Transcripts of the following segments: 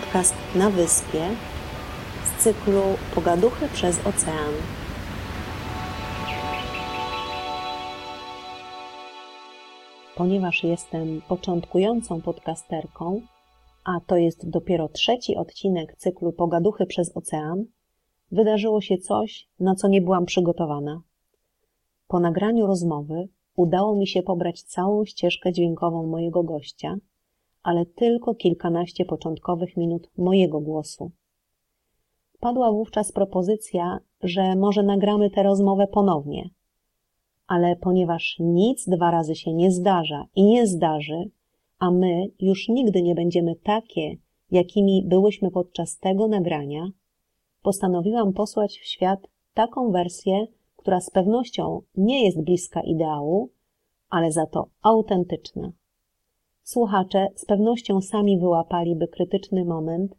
podcast na wyspie z cyklu Pogaduchy przez ocean. Ponieważ jestem początkującą podcasterką, a to jest dopiero trzeci odcinek cyklu Pogaduchy przez ocean, wydarzyło się coś, na co nie byłam przygotowana. Po nagraniu rozmowy udało mi się pobrać całą ścieżkę dźwiękową mojego gościa, ale tylko kilkanaście początkowych minut mojego głosu. Padła wówczas propozycja, że może nagramy tę rozmowę ponownie. Ale ponieważ nic dwa razy się nie zdarza i nie zdarzy, a my już nigdy nie będziemy takie, jakimi byłyśmy podczas tego nagrania, postanowiłam posłać w świat taką wersję, która z pewnością nie jest bliska ideału, ale za to autentyczna. Słuchacze z pewnością sami wyłapaliby krytyczny moment,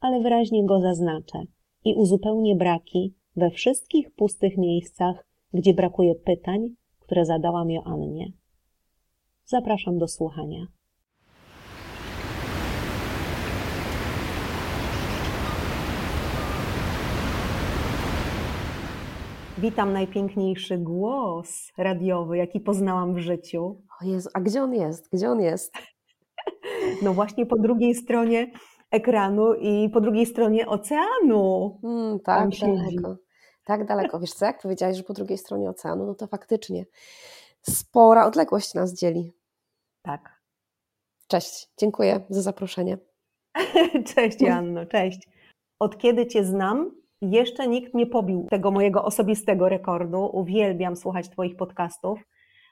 ale wyraźnie go zaznaczę i uzupełnię braki we wszystkich pustych miejscach, gdzie brakuje pytań, które zadałam Joannie. Zapraszam do słuchania. Witam najpiękniejszy głos radiowy, jaki poznałam w życiu. O Jezu, a gdzie on jest? Gdzie on jest? No właśnie po drugiej stronie ekranu i po drugiej stronie oceanu. Mm, tak daleko. Tak daleko. Wiesz co, jak powiedziałaś, że po drugiej stronie oceanu, no to faktycznie spora odległość nas dzieli. Tak. Cześć, dziękuję za zaproszenie. cześć Janno, cześć. Od kiedy Cię znam, jeszcze nikt nie pobił tego mojego osobistego rekordu. Uwielbiam słuchać Twoich podcastów,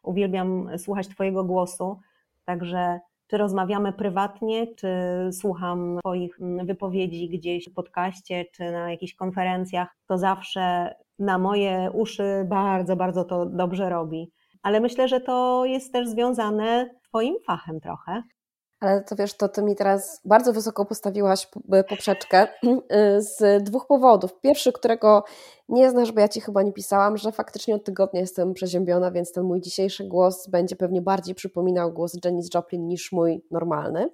uwielbiam słuchać Twojego głosu, także czy rozmawiamy prywatnie, czy słucham Twoich wypowiedzi gdzieś w podcaście, czy na jakichś konferencjach, to zawsze na moje uszy bardzo, bardzo to dobrze robi. Ale myślę, że to jest też związane z Twoim fachem trochę. Ale to wiesz, to ty mi teraz bardzo wysoko postawiłaś poprzeczkę z dwóch powodów. Pierwszy, którego nie znasz, bo ja ci chyba nie pisałam, że faktycznie od tygodnia jestem przeziębiona, więc ten mój dzisiejszy głos będzie pewnie bardziej przypominał głos Janis Joplin niż mój normalny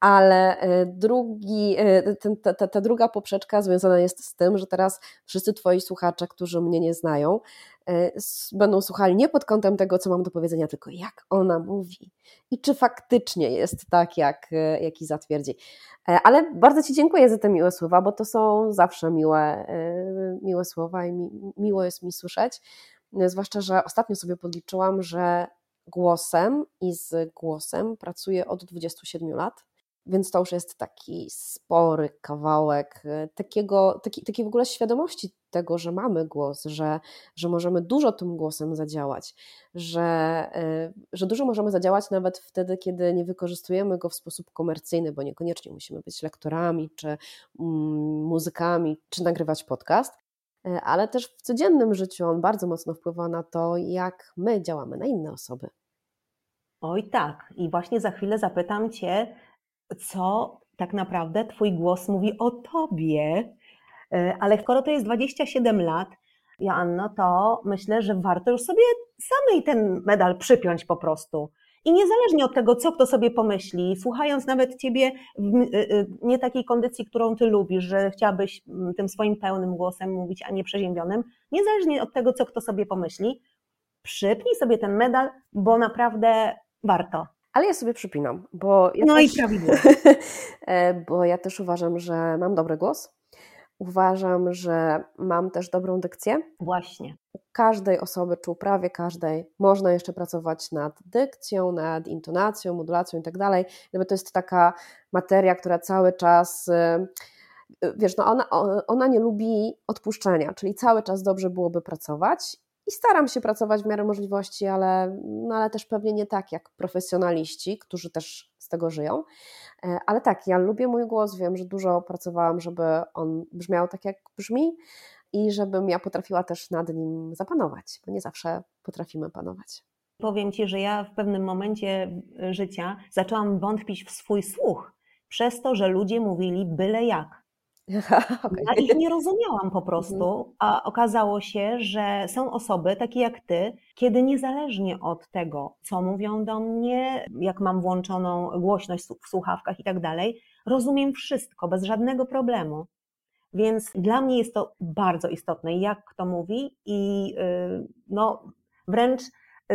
ale e, drugi, e, ten, ta, ta, druga poprzeczka związana jest z tym, że teraz wszyscy Twoi słuchacze, którzy mnie nie znają, e, będą słuchali nie pod kątem tego, co mam do powiedzenia, tylko jak ona mówi i czy faktycznie jest tak, jak, jak Iza twierdzi. Ale bardzo Ci dziękuję za te miłe słowa, bo to są zawsze miłe, miłe słowa i mi, miło jest mi słyszeć. Zwłaszcza, że ostatnio sobie podliczyłam, że głosem i z głosem pracuję od 27 lat więc to już jest taki spory kawałek e, takiego, taki, takiej w ogóle świadomości tego, że mamy głos, że, że możemy dużo tym głosem zadziałać, że, e, że dużo możemy zadziałać nawet wtedy, kiedy nie wykorzystujemy go w sposób komercyjny, bo niekoniecznie musimy być lektorami, czy mm, muzykami, czy nagrywać podcast, e, ale też w codziennym życiu on bardzo mocno wpływa na to, jak my działamy na inne osoby. Oj tak, i właśnie za chwilę zapytam Cię, co tak naprawdę Twój głos mówi o Tobie. E, ale skoro to jest 27 lat, Joanno, to myślę, że warto już sobie samej ten medal przypiąć po prostu. I niezależnie od tego, co kto sobie pomyśli, słuchając nawet ciebie w e, e, nie takiej kondycji, którą ty lubisz, że chciałabyś tym swoim pełnym głosem mówić, a nie przeziębionym, niezależnie od tego, co kto sobie pomyśli, przypnij sobie ten medal, bo naprawdę warto ale ja sobie przypinam, bo ja no też, i prawidłowo. E, bo ja też uważam, że mam dobry głos. Uważam, że mam też dobrą dykcję. Właśnie. U każdej osoby, czy u prawie każdej, można jeszcze pracować nad dykcją, nad intonacją, modulacją i tak dalej. Gdyby to jest taka materia, która cały czas e, wiesz, no ona, ona nie lubi odpuszczenia, czyli cały czas dobrze byłoby pracować i staram się pracować w miarę możliwości, ale, no ale też pewnie nie tak jak profesjonaliści, którzy też z tego żyją. E, ale tak, ja lubię mój głos, wiem, że dużo pracowałam, żeby on brzmiał tak, jak brzmi i żebym ja potrafiła też nad nim zapanować, bo nie zawsze potrafimy panować. Powiem Ci, że ja w pewnym momencie życia zaczęłam wątpić w swój słuch, przez to, że ludzie mówili byle jak. Okay. Ja ich nie rozumiałam po prostu, mhm. a okazało się, że są osoby takie jak ty, kiedy niezależnie od tego, co mówią do mnie, jak mam włączoną głośność w słuchawkach i tak dalej, rozumiem wszystko bez żadnego problemu. Więc dla mnie jest to bardzo istotne, jak kto mówi, i y, no, wręcz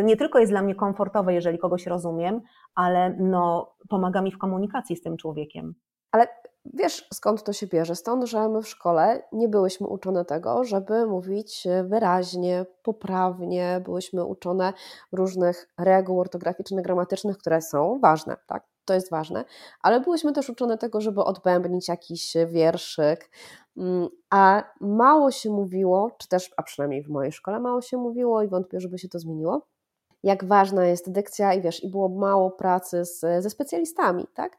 nie tylko jest dla mnie komfortowe, jeżeli kogoś rozumiem, ale no, pomaga mi w komunikacji z tym człowiekiem. Ale wiesz, skąd to się bierze? Stąd, że my w szkole nie byłyśmy uczone tego, żeby mówić wyraźnie, poprawnie, byłyśmy uczone różnych reguł ortograficznych, gramatycznych, które są ważne, tak? To jest ważne, ale byłyśmy też uczone tego, żeby odbębnić jakiś wierszyk, mm, a mało się mówiło, czy też, a przynajmniej w mojej szkole mało się mówiło i wątpię, żeby się to zmieniło, jak ważna jest dykcja i wiesz, i było mało pracy z, ze specjalistami, tak?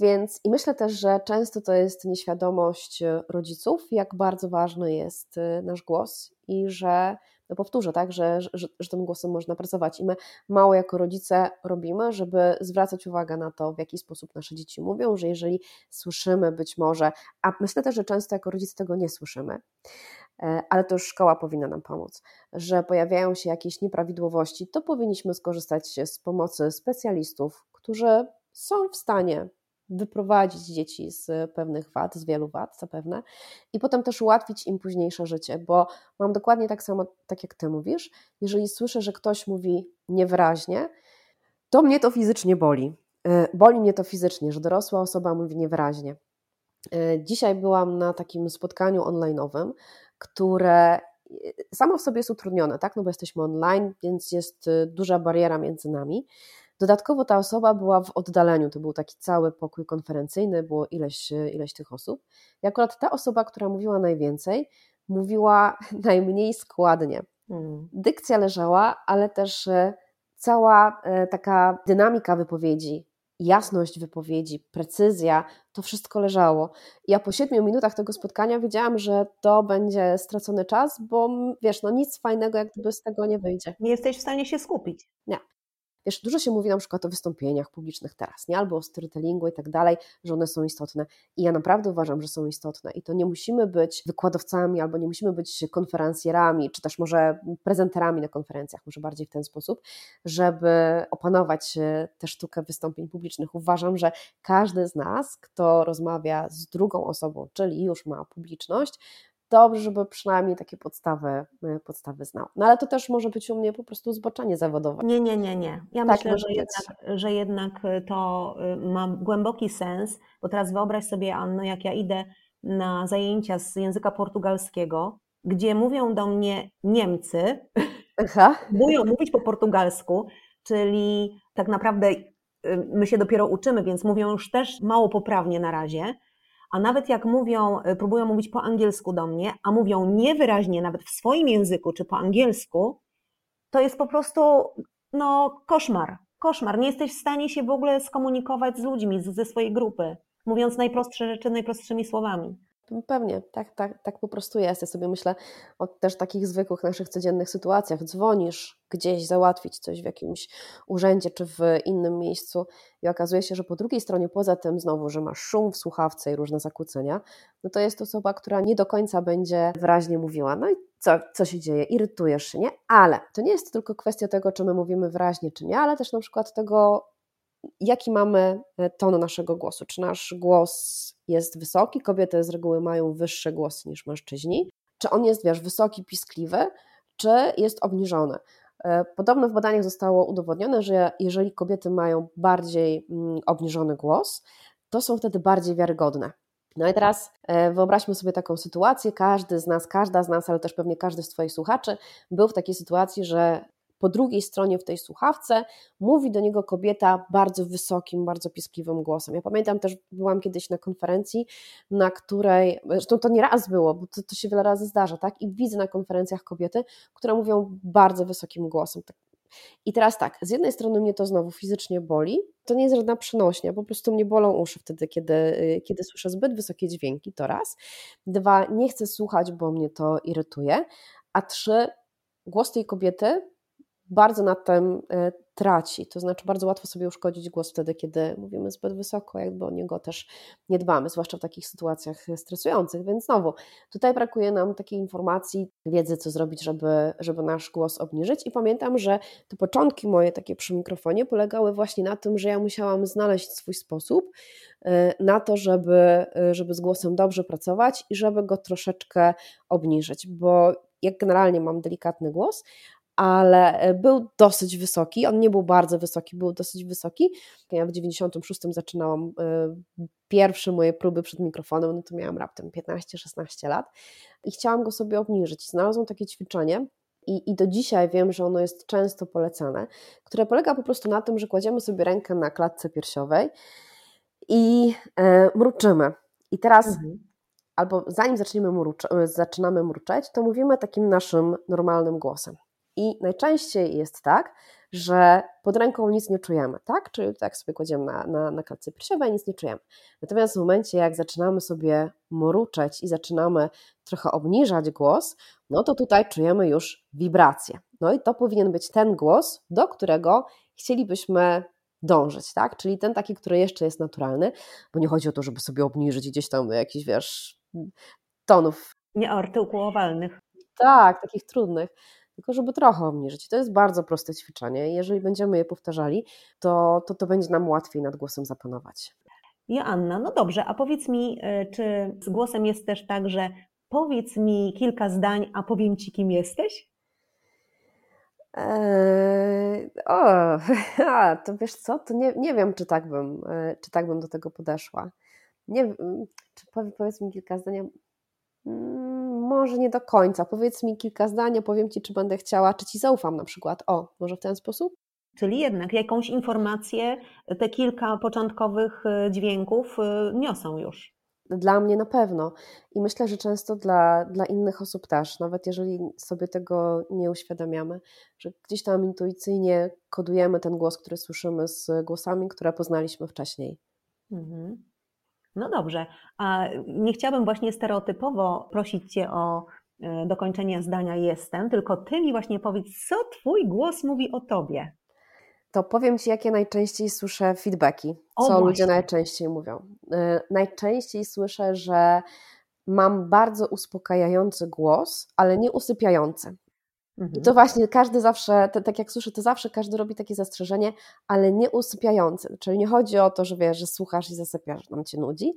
Więc i myślę też, że często to jest nieświadomość rodziców, jak bardzo ważny jest y, nasz głos i że, no powtórzę, tak, że, że, że tym głosem można pracować. I my mało jako rodzice robimy, żeby zwracać uwagę na to, w jaki sposób nasze dzieci mówią, że jeżeli słyszymy być może, a myślę też, że często jako rodzice tego nie słyszymy, E, ale to już szkoła powinna nam pomóc, że pojawiają się jakieś nieprawidłowości, to powinniśmy skorzystać z pomocy specjalistów, którzy są w stanie wyprowadzić dzieci z pewnych wad, z wielu wad zapewne, i potem też ułatwić im późniejsze życie, bo mam dokładnie tak samo, tak jak Ty mówisz, jeżeli słyszę, że ktoś mówi niewyraźnie, to mnie to fizycznie boli. E, boli mnie to fizycznie, że dorosła osoba mówi niewyraźnie. E, dzisiaj byłam na takim spotkaniu online'owym, które e, samo w sobie jest utrudnione, tak? No bo jesteśmy online, więc jest duża bariera między nami. Dodatkowo ta osoba była w oddaleniu, to był taki cały pokój konferencyjny, było ileś, ileś tych osób. I akurat ta osoba, która mówiła najwięcej, mówiła najmniej składnie. Hmm. Dykcja leżała, ale też cała taka dynamika wypowiedzi, jasność wypowiedzi, precyzja, to wszystko leżało. Ja po siedmiu minutach tego spotkania wiedziałam, że to będzie stracony czas, bo wiesz, no nic fajnego jak gdyby z tego nie wyjdzie. Nie jesteś w stanie się skupić. Nie. Wiesz, dużo się mówi na przykład o wystąpieniach publicznych teraz, nie? albo o storytellingu i tak dalej, że one są istotne. I ja naprawdę uważam, że są istotne. I to nie musimy być wykładowcami, albo nie musimy być konferencjerami, czy też może prezenterami na konferencjach, może bardziej w ten sposób, żeby opanować e, tę sztukę wystąpień publicznych. Uważam, że każdy z nas, kto rozmawia z drugą osobą, czyli już ma publiczność, dobrze, żeby przynajmniej takie podstawy, y, podstawy znał. No ale to też może być u mnie po prostu zboczenie zawodowe. Nie, nie, nie, nie. Ja tak, myślę, że jednak, że jednak to y, ma głęboki sens, bo teraz wyobraź sobie, Anno, jak ja idę na zajęcia z języka portugalskiego, gdzie mówią do mnie Niemcy, Aha. mówią mówić po portugalsku, czyli tak naprawdę y, my się dopiero uczymy, więc mówią już też mało poprawnie na razie, a nawet jak mówią, y, próbują mówić po angielsku do mnie, a mówią niewyraźnie nawet w swoim języku czy po angielsku, to jest po prostu no, koszmar. Koszmar. Nie jesteś w stanie się w ogóle skomunikować z ludźmi ze swojej grupy, mówiąc najprostsze rzeczy najprostszymi słowami. Pewnie, tak, tak, tak po prostu jest. Ja sobie myślę o też takich zwykłych naszych codziennych sytuacjach. Dzwonisz gdzieś załatwić coś w jakimś urzędzie czy w innym miejscu i okazuje się, że po drugiej stronie, poza tym znowu, że masz szum w słuchawce i różne zakłócenia, no to jest osoba, która nie do końca będzie wyraźnie mówiła. No i co, co się dzieje? Irytujesz się, nie? Ale to nie jest tylko kwestia tego, czy my mówimy wyraźnie, czy nie, ale też na przykład tego, jaki mamy e, ton naszego głosu. Czy nasz głos jest wysoki, kobiety z reguły mają wyższy głos niż mężczyźni, czy on jest, wiesz, wysoki, piskliwy, czy jest obniżony. E, podobno w badaniach zostało udowodnione, że jeżeli kobiety mają bardziej mm, obniżony głos, to są wtedy bardziej wiarygodne. No i teraz e, wyobraźmy sobie taką sytuację, każdy z nas, każda z nas, ale też pewnie każdy z Twoich słuchaczy był w takiej sytuacji, że po drugiej stronie w tej słuchawce mówi do niego kobieta bardzo wysokim, bardzo piskliwym głosem. Ja pamiętam też, byłam kiedyś na konferencji, na której, zresztą to nie raz było, bo to, to się wiele razy zdarza, tak? I widzę na konferencjach kobiety, które mówią bardzo wysokim głosem. Tak. I teraz tak, z jednej strony mnie to znowu fizycznie boli, to nie jest żadna przenośnia, po prostu mnie bolą uszy wtedy, kiedy, kiedy słyszę zbyt wysokie dźwięki, to raz. Dwa, nie chcę słuchać, bo mnie to irytuje. A trzy, głos tej kobiety bardzo nad tym, e, traci. To znaczy, bardzo łatwo sobie uszkodzić głos wtedy, kiedy mówimy zbyt wysoko, jakby o niego też nie dbamy, zwłaszcza w takich sytuacjach stresujących. Więc znowu, tutaj brakuje nam takiej informacji, wiedzy, co zrobić, żeby, żeby nasz głos obniżyć. I pamiętam, że te początki moje takie przy mikrofonie polegały właśnie na tym, że ja musiałam znaleźć swój sposób y, na to, żeby, żeby z głosem dobrze pracować i żeby go troszeczkę obniżyć, bo jak generalnie mam delikatny głos, ale e, był dosyć wysoki. On nie był bardzo wysoki, był dosyć wysoki. Ja w 96 zaczynałam e, pierwsze moje próby przed mikrofonem, no to miałam raptem 15-16 lat i chciałam go sobie obniżyć. Znalazłam takie ćwiczenie, i, i do dzisiaj wiem, że ono jest często polecane, które polega po prostu na tym, że kładziemy sobie rękę na klatce piersiowej i e, mruczymy. I teraz, mhm. albo zanim zaczniemy mrucze, zaczynamy mruczeć, to mówimy takim naszym normalnym głosem. I najczęściej jest tak, że pod ręką nic nie czujemy, tak? Czyli tak sobie kładziemy na, na, na klatce piersiowej, nic nie czujemy. Natomiast w momencie, jak zaczynamy sobie mruczeć i zaczynamy trochę obniżać głos, no to tutaj czujemy już wibrację. No i to powinien być ten głos, do którego chcielibyśmy dążyć, tak? Czyli ten taki, który jeszcze jest naturalny, bo nie chodzi o to, żeby sobie obniżyć gdzieś tam jakiś, wiesz, tonów. Nieartykułowalnych. Tak, takich trudnych tylko żeby trochę obniżyć. To jest bardzo proste ćwiczenie. Jeżeli będziemy je powtarzali, to, to, to będzie nam łatwiej nad głosem zapanować. Joanna, no dobrze, a powiedz mi, e, czy z głosem jest też tak, że powiedz mi kilka zdań, a powiem ci, kim jesteś? Eee, o, a, to wiesz co, to nie, nie wiem, czy tak, bym, e, czy tak bym do tego podeszła. Nie, czy powiedz mi kilka zdań. Mm, może nie do końca. Powiedz mi kilka zdań, powiem Ci, czy będę chciała, czy Ci zaufam na przykład. O, może w ten sposób? Czyli jednak jakąś informację, te kilka początkowych e, dźwięków e, niosą już. Dla mnie na pewno i myślę, że często dla, dla innych osób też, nawet jeżeli sobie tego nie uświadamiamy, że gdzieś tam intuicyjnie kodujemy ten głos, który słyszymy z głosami, które poznaliśmy wcześniej. Mhm. No dobrze, a nie chciałabym właśnie stereotypowo prosić Cię o e, dokończenie zdania jestem, tylko Ty mi właśnie powiedz, co Twój głos mówi o Tobie. To powiem Ci, jakie najczęściej słyszę feedbacki, co o, ludzie najczęściej mówią. E, najczęściej słyszę, że mam bardzo uspokajający głos, ale nie usypiający. Mhm. I to właśnie każdy zawsze, to, tak jak słyszę, to zawsze każdy robi takie zastrzeżenie, ale nie usypiające. Czyli nie chodzi o to, że wiesz, że słuchasz i zasypiasz, że nam cię nudzi,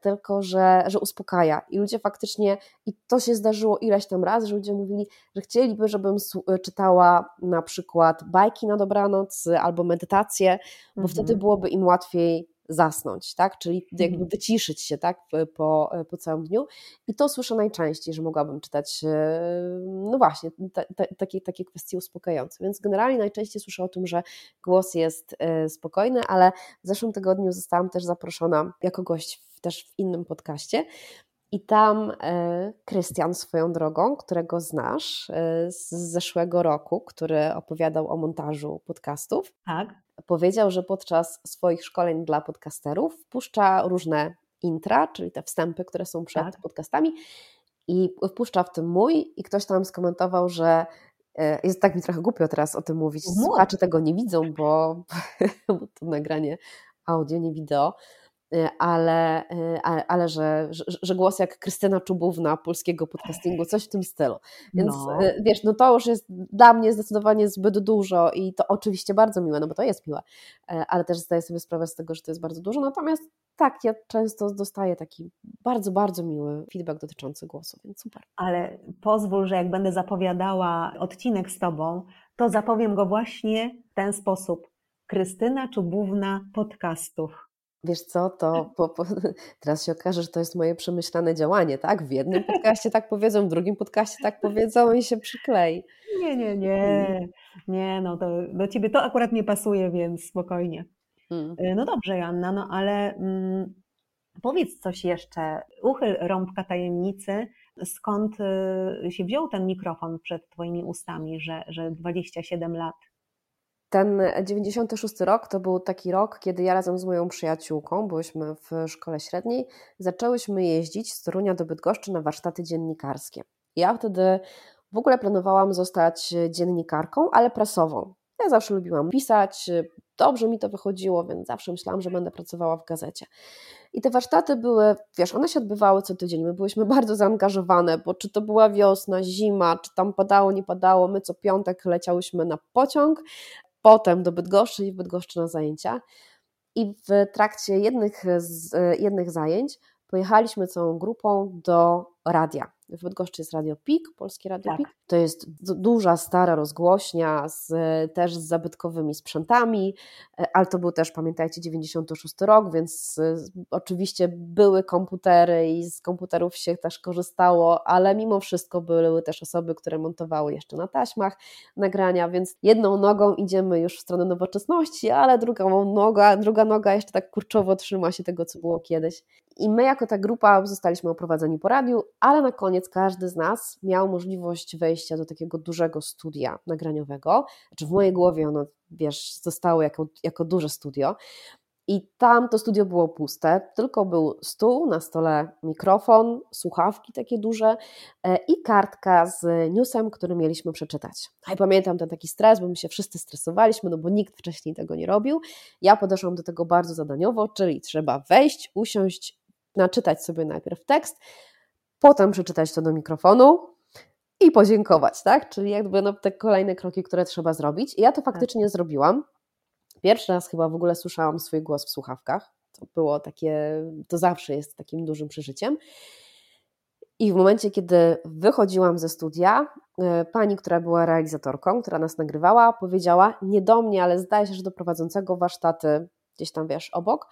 tylko że, że uspokaja. I ludzie faktycznie, i to się zdarzyło ileś tam razy, że ludzie mówili, że chcieliby, żebym czytała na przykład bajki na dobranoc albo medytację, bo mhm. wtedy byłoby im łatwiej zasnąć, tak? Czyli jakby mhm. wyciszyć się, tak? Po, po całym dniu. I to słyszę najczęściej, że mogłabym czytać, e, no właśnie, te, te, takie, takie kwestie uspokajające. Więc generalnie najczęściej słyszę o tym, że głos jest e, spokojny, ale w zeszłym tygodniu zostałam też zaproszona jako gość w, też w innym podcaście. I tam e, Krystian swoją drogą, którego znasz z zeszłego roku, który opowiadał o montażu podcastów. Tak powiedział, że podczas swoich szkoleń dla podcasterów wpuszcza różne intra, czyli te wstępy, które są przed tak. podcastami i wpuszcza w tym mój i ktoś tam skomentował, że e, jest tak mi trochę głupio teraz o tym mówić, słuchacze tego nie widzą, bo, bo to nagranie audio, nie wideo, ale, y, ale że, że, że, głos jak Krystyna Czubówna polskiego podcastingu, coś w tym stylu. Więc no. Y, wiesz, no to już jest dla mnie zdecydowanie zbyt dużo i to oczywiście bardzo miłe, no bo to jest miłe, ale też zdaję sobie sprawę z tego, że to jest bardzo dużo. Natomiast tak, ja często dostaję taki bardzo, bardzo miły feedback dotyczący głosu, więc super. Ale pozwól, że jak będę zapowiadała odcinek z Tobą, to zapowiem go właśnie w ten sposób. Krystyna Czubówna podcastów. Wiesz co, to po, po, teraz się okaże, że to jest moje przemyślane działanie, tak? W jednym podcaście tak powiedzą, w drugim podcaście tak powiedzą i się przyklei. Nie, nie, nie. Nie, no to do ciebie to akurat nie pasuje, więc spokojnie. Hmm. No dobrze, Joanna, no ale mm, powiedz coś jeszcze. Uchyl rąbka tajemnicy. Skąd y, się wziął ten mikrofon przed twoimi ustami, że, że 27 lat? Ten 96 rok to był taki rok, kiedy ja razem z moją przyjaciółką, byłyśmy w szkole średniej, zaczęłyśmy jeździć z Torunia do Bydgoszczy na warsztaty dziennikarskie. Ja wtedy w ogóle planowałam zostać dziennikarką, ale prasową. Ja zawsze lubiłam pisać, dobrze mi to wychodziło, więc zawsze myślałam, że będę pracowała w gazecie. I te warsztaty były, wiesz, one się odbywały co tydzień. My byliśmy bardzo zaangażowane, bo czy to była wiosna, zima, czy tam padało, nie padało, my co piątek leciałyśmy na pociąg, potem do Bydgoszczy i w Bydgoszczy na zajęcia. I w trakcie jednych, z, jednych zajęć pojechaliśmy całą grupą do radia. W Bydgoszczy jest Radio PIK, Polskie Radio tak. PIK. To jest duża, stara rozgłośnia, z, też z zabytkowymi sprzętami, e, ale to był też, pamiętajcie, 96 rok, więc oczywiście były komputery i z komputerów się też korzystało, ale mimo wszystko były też osoby, które montowały jeszcze na taśmach nagrania, więc jedną nogą idziemy już w stronę nowoczesności, ale drugą noga, druga noga jeszcze tak kurczowo trzyma się tego, co było kiedyś. I my jako ta grupa zostaliśmy oprowadzeni po radiu, ale na koniec każdy z nas miał możliwość wejścia do takiego dużego studia nagraniowego. Znaczy w mojej głowie ono, wiesz, zostało jako, jako duże studio. I tam to studio było puste, tylko był stół, na stole mikrofon, słuchawki takie duże e, i kartka z newsem, który mieliśmy przeczytać. I pamiętam ten taki stres, bo my się wszyscy stresowaliśmy, no bo nikt wcześniej tego nie robił. Ja podeszłam do tego bardzo zadaniowo, czyli trzeba wejść, usiąść, naczytać sobie najpierw tekst, potem przeczytać to do mikrofonu i podziękować, tak? Czyli jakby no, te kolejne kroki, które trzeba zrobić. I ja to tak. faktycznie tak. zrobiłam. Pierwszy raz chyba w ogóle słyszałam swój głos w słuchawkach. To było takie, to zawsze jest takim dużym przeżyciem. I w momencie, kiedy wychodziłam ze studia, e, pani, która była realizatorką, która nas nagrywała, powiedziała nie do mnie, ale zdaje się, że do prowadzącego warsztaty gdzieś tam, wiesz, obok,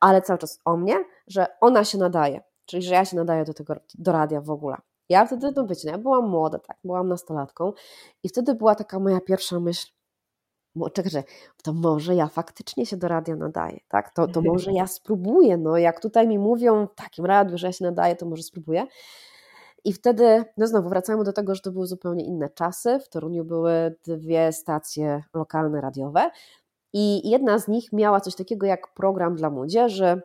ale cały czas o mnie, że ona się nadaje, czyli że ja się nadaję do tego, do radia w ogóle. Ja wtedy, no wiecie, no ja byłam młoda, tak, byłam nastolatką i wtedy była taka moja pierwsza myśl, czekaj, to może ja faktycznie się do radia nadaję, tak, to, to może ja spróbuję, no jak tutaj mi mówią w takim radiu, że ja się nadaję, to może spróbuję. I wtedy, no znowu wracamy do tego, że to były zupełnie inne czasy. W Toruniu były dwie stacje lokalne radiowe. I jedna z nich miała coś takiego jak program dla młodzieży.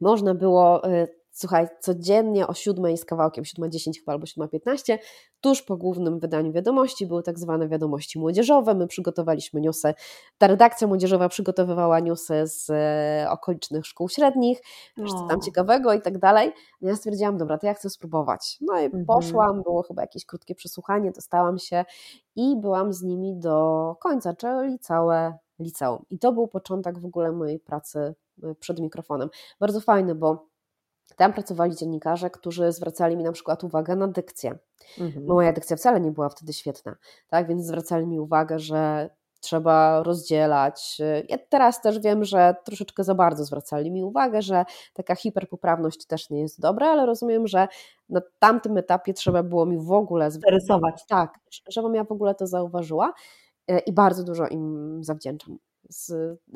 Można było, y, słuchaj, codziennie o 7 z kawałkiem, 7.10 chyba albo 7.15, tuż po głównym wydaniu wiadomości były tak zwane wiadomości młodzieżowe. My przygotowaliśmy newsy, ta redakcja młodzieżowa przygotowywała newsy z e, okolicznych szkół średnich, co tam ciekawego i tak dalej. No ja stwierdziłam, dobra, to ja chcę spróbować. No i mhm. poszłam, było chyba jakieś krótkie przesłuchanie, dostałam się i byłam z nimi do końca, czyli całe liceum. I to był początek w ogóle mojej pracy y, przed mikrofonem. Bardzo fajny, bo tam pracowali dziennikarze, którzy zwracali mi na przykład uwagę na dykcję. Mhm. Moja dykcja wcale nie była wtedy świetna, tak? więc zwracali mi uwagę, że trzeba rozdzielać. Ja teraz też wiem, że troszeczkę za bardzo zwracali mi uwagę, że taka hiperpoprawność też nie jest dobra, ale rozumiem, że na tamtym etapie trzeba było mi w ogóle zainteresować. Tak, żebym ja w ogóle to zauważyła. E, i bardzo dużo im zawdzięczam. Z,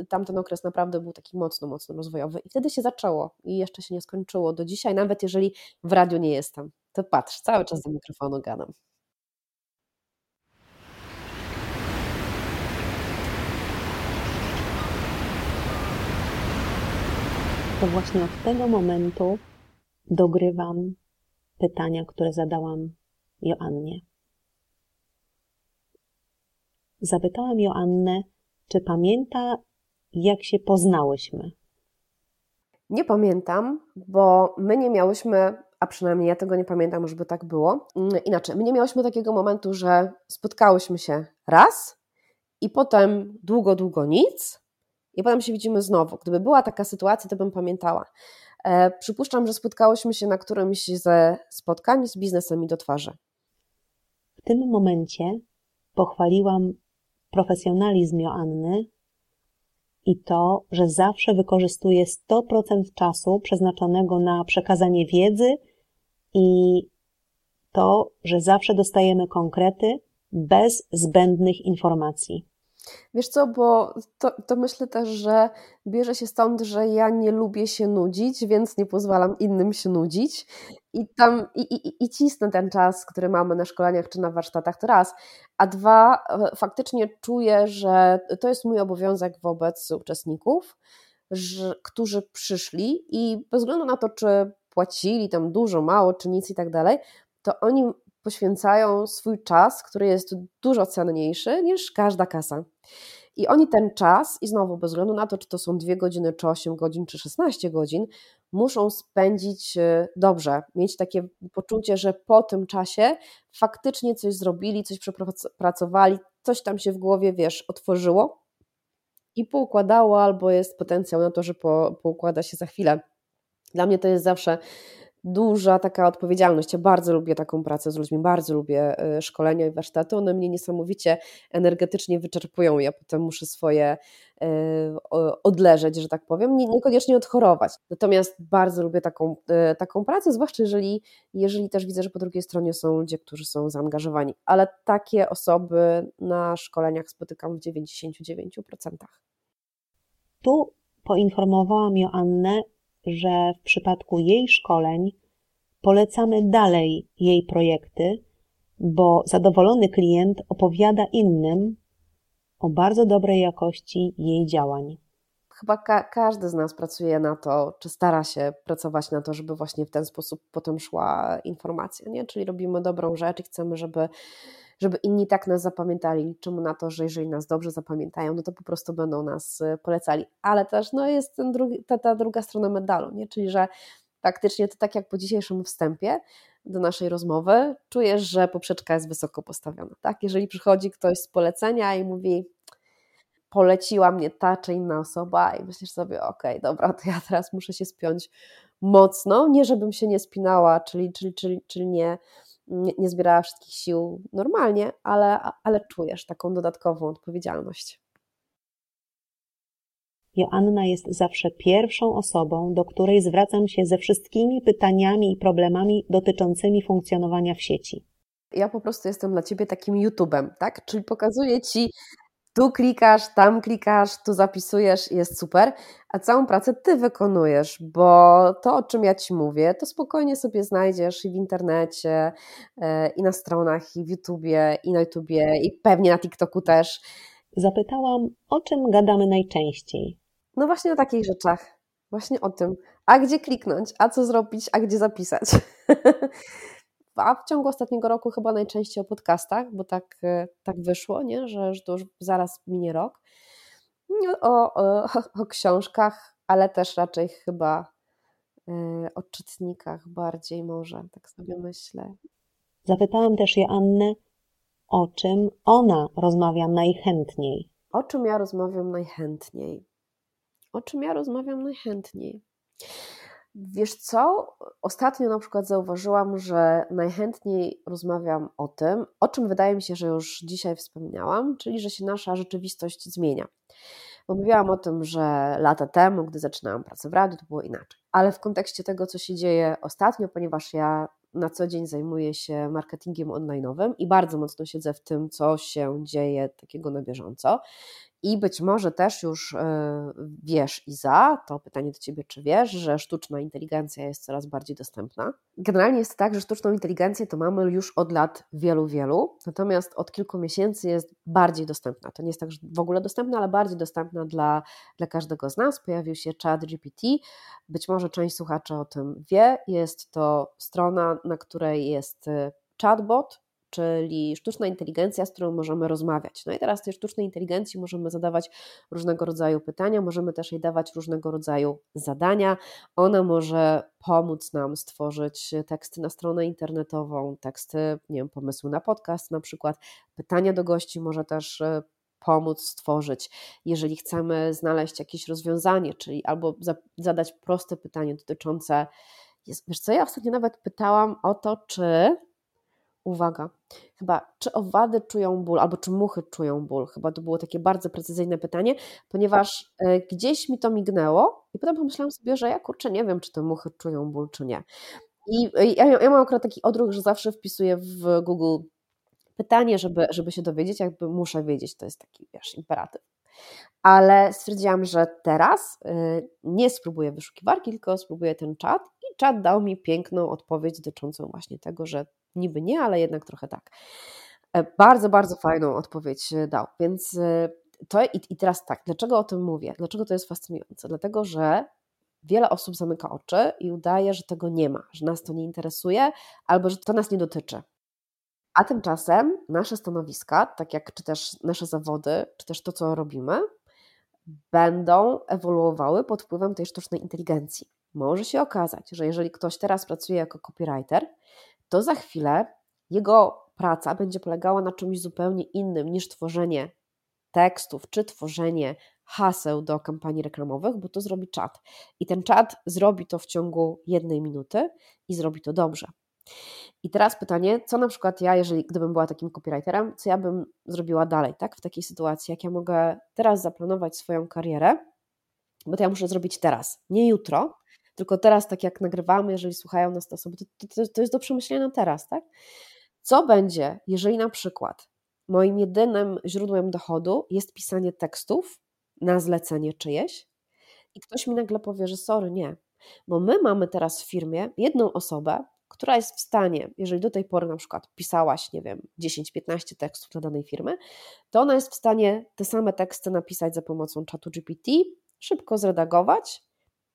tamten okres naprawdę był taki mocno, mocno rozwojowy i wtedy się zaczęło i jeszcze się nie skończyło do dzisiaj, nawet jeżeli w radiu nie jestem. To patrz, cały czas do mikrofonu gadam. To właśnie od tego momentu dogrywam pytania, które zadałam Joannie. Zapytałam Joannę, czy pamięta, jak się poznałyśmy. Nie pamiętam, bo my nie miałyśmy, a przynajmniej ja tego nie pamiętam, żeby tak było. Mm, inaczej, my nie miałyśmy takiego momentu, że spotkałyśmy się raz i potem długo, długo nic i potem się widzimy znowu. Gdyby była taka sytuacja, to bym pamiętała. E, przypuszczam, że spotkałyśmy się na którymś ze spotkań z biznesem mi do twarzy. W tym momencie pochwaliłam profesjonalizm Joanny i to, że zawsze wykorzystuje 100% czasu przeznaczonego na przekazanie wiedzy i to, że zawsze dostajemy konkrety bez zbędnych informacji. Wiesz co, bo to, to, myślę też, że bierze się stąd, że ja nie lubię się nudzić, więc nie pozwalam innym się nudzić i tam i, i, i cisnę ten czas, który mamy na szkoleniach czy na warsztatach, to raz. A dwa, e, faktycznie czuję, że to jest mój obowiązek wobec uczestników, że, którzy przyszli i bez względu na to, czy płacili tam dużo, mało, czy nic i tak dalej, to oni poświęcają swój czas, który jest dużo cenniejszy niż każda kasa. I oni ten czas, i znowu bez względu na to, czy to są 2 godziny, czy 8 godzin, czy 16 godzin, muszą spędzić e, dobrze, mieć takie poczucie, że po tym czasie faktycznie coś zrobili, coś przepracowali, coś tam się w głowie, wiesz, otworzyło i poukładało, albo jest potencjał na to, że po, poukłada się za chwilę. Dla mnie to jest zawsze duża taka odpowiedzialność. Ja bardzo lubię taką pracę z ludźmi, bardzo lubię e, szkolenia i warsztaty. One mnie niesamowicie energetycznie wyczerpują. Ja potem muszę swoje e, odleżeć, że tak powiem, niekoniecznie odchorować. Natomiast bardzo lubię taką, e, taką pracę, zwłaszcza jeżeli, jeżeli też widzę, że po drugiej stronie są ludzie, którzy są zaangażowani. Ale takie osoby na szkoleniach spotykam w 99%. Tu poinformowałam Joannę, że w przypadku jej szkoleń polecamy dalej jej projekty, bo zadowolony klient opowiada innym o bardzo dobrej jakości jej działań. Chyba ka każdy z nas pracuje na to, czy stara się pracować na to, żeby właśnie w ten sposób potem szła informacja, nie? Czyli robimy dobrą rzecz i chcemy, żeby żeby inni tak nas zapamiętali. Liczymy na to, że jeżeli nas dobrze zapamiętają, no to po prostu będą nas y, polecali. Ale też no, jest ten drugi, ta, ta druga strona medalu, nie? czyli że faktycznie to tak jak po dzisiejszym wstępie do naszej rozmowy, czujesz, że poprzeczka jest wysoko postawiona. Tak? Jeżeli przychodzi ktoś z polecenia i mówi, poleciła mnie ta czy inna osoba i myślisz sobie, okej, okay, dobra, to ja teraz muszę się spiąć mocno, nie żebym się nie spinała, czyli, czyli, czyli, czyli nie, nie, nie zbierała wszystkich sił normalnie, ale, ale czujesz taką dodatkową odpowiedzialność. Joanna jest zawsze pierwszą osobą, do której zwracam się ze wszystkimi pytaniami i problemami dotyczącymi funkcjonowania w sieci. Ja po prostu jestem dla ciebie takim YouTube'em, tak? Czyli pokazuję ci tu klikasz, tam klikasz, tu zapisujesz, jest super, a całą pracę ty wykonujesz, bo to, o czym ja ci mówię, to spokojnie sobie znajdziesz i w internecie, e, i na stronach, i w YouTubie, i na YouTubie, i pewnie na TikToku też. Zapytałam, o czym gadamy najczęściej. No właśnie o takich rzeczach. Właśnie o tym. A gdzie kliknąć, a co zrobić, a gdzie zapisać. a w ciągu ostatniego roku chyba najczęściej o podcastach, bo tak, e, tak wyszło, nie? Że, że to już zaraz minie rok. No, o, o, o książkach, ale też raczej chyba y, o czytnikach bardziej może, tak sobie myślę. Zapytałam też Joannę, o czym ona rozmawia najchętniej. O czym ja rozmawiam najchętniej? O czym ja rozmawiam najchętniej? Wiesz co? Ostatnio na przykład zauważyłam, że najchętniej rozmawiam o tym, o czym wydaje mi się, że już dzisiaj wspomniałam, czyli że się nasza rzeczywistość zmienia. Bo mówiłam o tym, że lata temu, gdy zaczynałam pracę w radiu, to było inaczej. Ale w kontekście tego, co się dzieje ostatnio, ponieważ ja na co dzień zajmuję się marketingiem online'owym i bardzo mocno siedzę w tym, co się dzieje takiego na bieżąco. I być może też już e, wiesz, Iza, to pytanie do Ciebie, czy wiesz, że sztuczna inteligencja jest coraz bardziej dostępna? Generalnie jest tak, że sztuczną inteligencję to mamy już od lat wielu, wielu, natomiast od kilku miesięcy jest bardziej dostępna. To nie jest tak, że w ogóle dostępna, ale bardziej dostępna dla, dla każdego z nas. Pojawił się chat GPT, być może część słuchaczy o tym wie. Jest to strona, na której jest e, chatbot, czyli sztuczna inteligencja, z którą możemy rozmawiać. No i teraz tej sztucznej inteligencji możemy zadawać różnego rodzaju pytania, możemy też jej dawać różnego rodzaju zadania. Ona może pomóc nam stworzyć teksty na stronę internetową, teksty, nie wiem, pomysły na podcast na przykład, pytania do gości może też e, pomóc stworzyć. Jeżeli chcemy znaleźć jakieś rozwiązanie, czyli albo zadać proste pytanie dotyczące, wiesz co, ja ostatnio nawet pytałam o to, czy uwaga, chyba czy owady czują ból, albo czy muchy czują ból? Chyba to było takie bardzo precyzyjne pytanie, ponieważ e, gdzieś mi to mignęło i potem pomyślałam sobie, że ja kurczę nie wiem, czy te muchy czują ból, czy nie. I ja, ja mam akurat taki odruch, że zawsze wpisuję w Google pytanie, żeby, żeby się dowiedzieć, jakby muszę wiedzieć, to jest taki, wiesz, imperatyw. Ale stwierdziłam, że teraz y, nie spróbuję wyszukiwarki, tylko spróbuję ten czat i czat dał mi piękną odpowiedź dotyczącą właśnie tego, że niby nie, ale jednak trochę tak. E, bardzo, bardzo fajną odpowiedź e, dał. Więc e, to i, i teraz tak, dlaczego o tym mówię? Dlaczego to jest fascynujące? Dlatego, że wiele osób zamyka oczy i udaje, że tego nie ma, że nas to nie interesuje albo że to nas nie dotyczy. A tymczasem nasze stanowiska, tak jak czy też nasze zawody, czy też to, co robimy, będą ewoluowały pod wpływem tej sztucznej inteligencji. Może się okazać, że jeżeli ktoś teraz pracuje jako copywriter, to za chwilę jego praca będzie polegała na czymś zupełnie innym niż tworzenie tekstów czy tworzenie haseł do kampanii reklamowych, bo to zrobi czat. I ten czat zrobi to w ciągu jednej minuty i zrobi to dobrze. I teraz pytanie, co na przykład ja, jeżeli gdybym była takim copywriterem, co ja bym zrobiła dalej, tak? W takiej sytuacji, jak ja mogę teraz zaplanować swoją karierę, bo to ja muszę zrobić teraz, nie jutro, tylko teraz, tak jak nagrywamy, jeżeli słuchają nas te osoby, to, to, to jest do przemyślenia teraz, tak? Co będzie, jeżeli na przykład moim jedynym źródłem dochodu jest pisanie tekstów na zlecenie czyjeś i ktoś mi nagle powie, że sorry, nie, bo my mamy teraz w firmie jedną osobę, która jest w stanie, jeżeli do tej pory na przykład pisałaś, nie wiem, 10-15 tekstów dla danej firmy, to ona jest w stanie te same teksty napisać za pomocą czatu GPT, szybko zredagować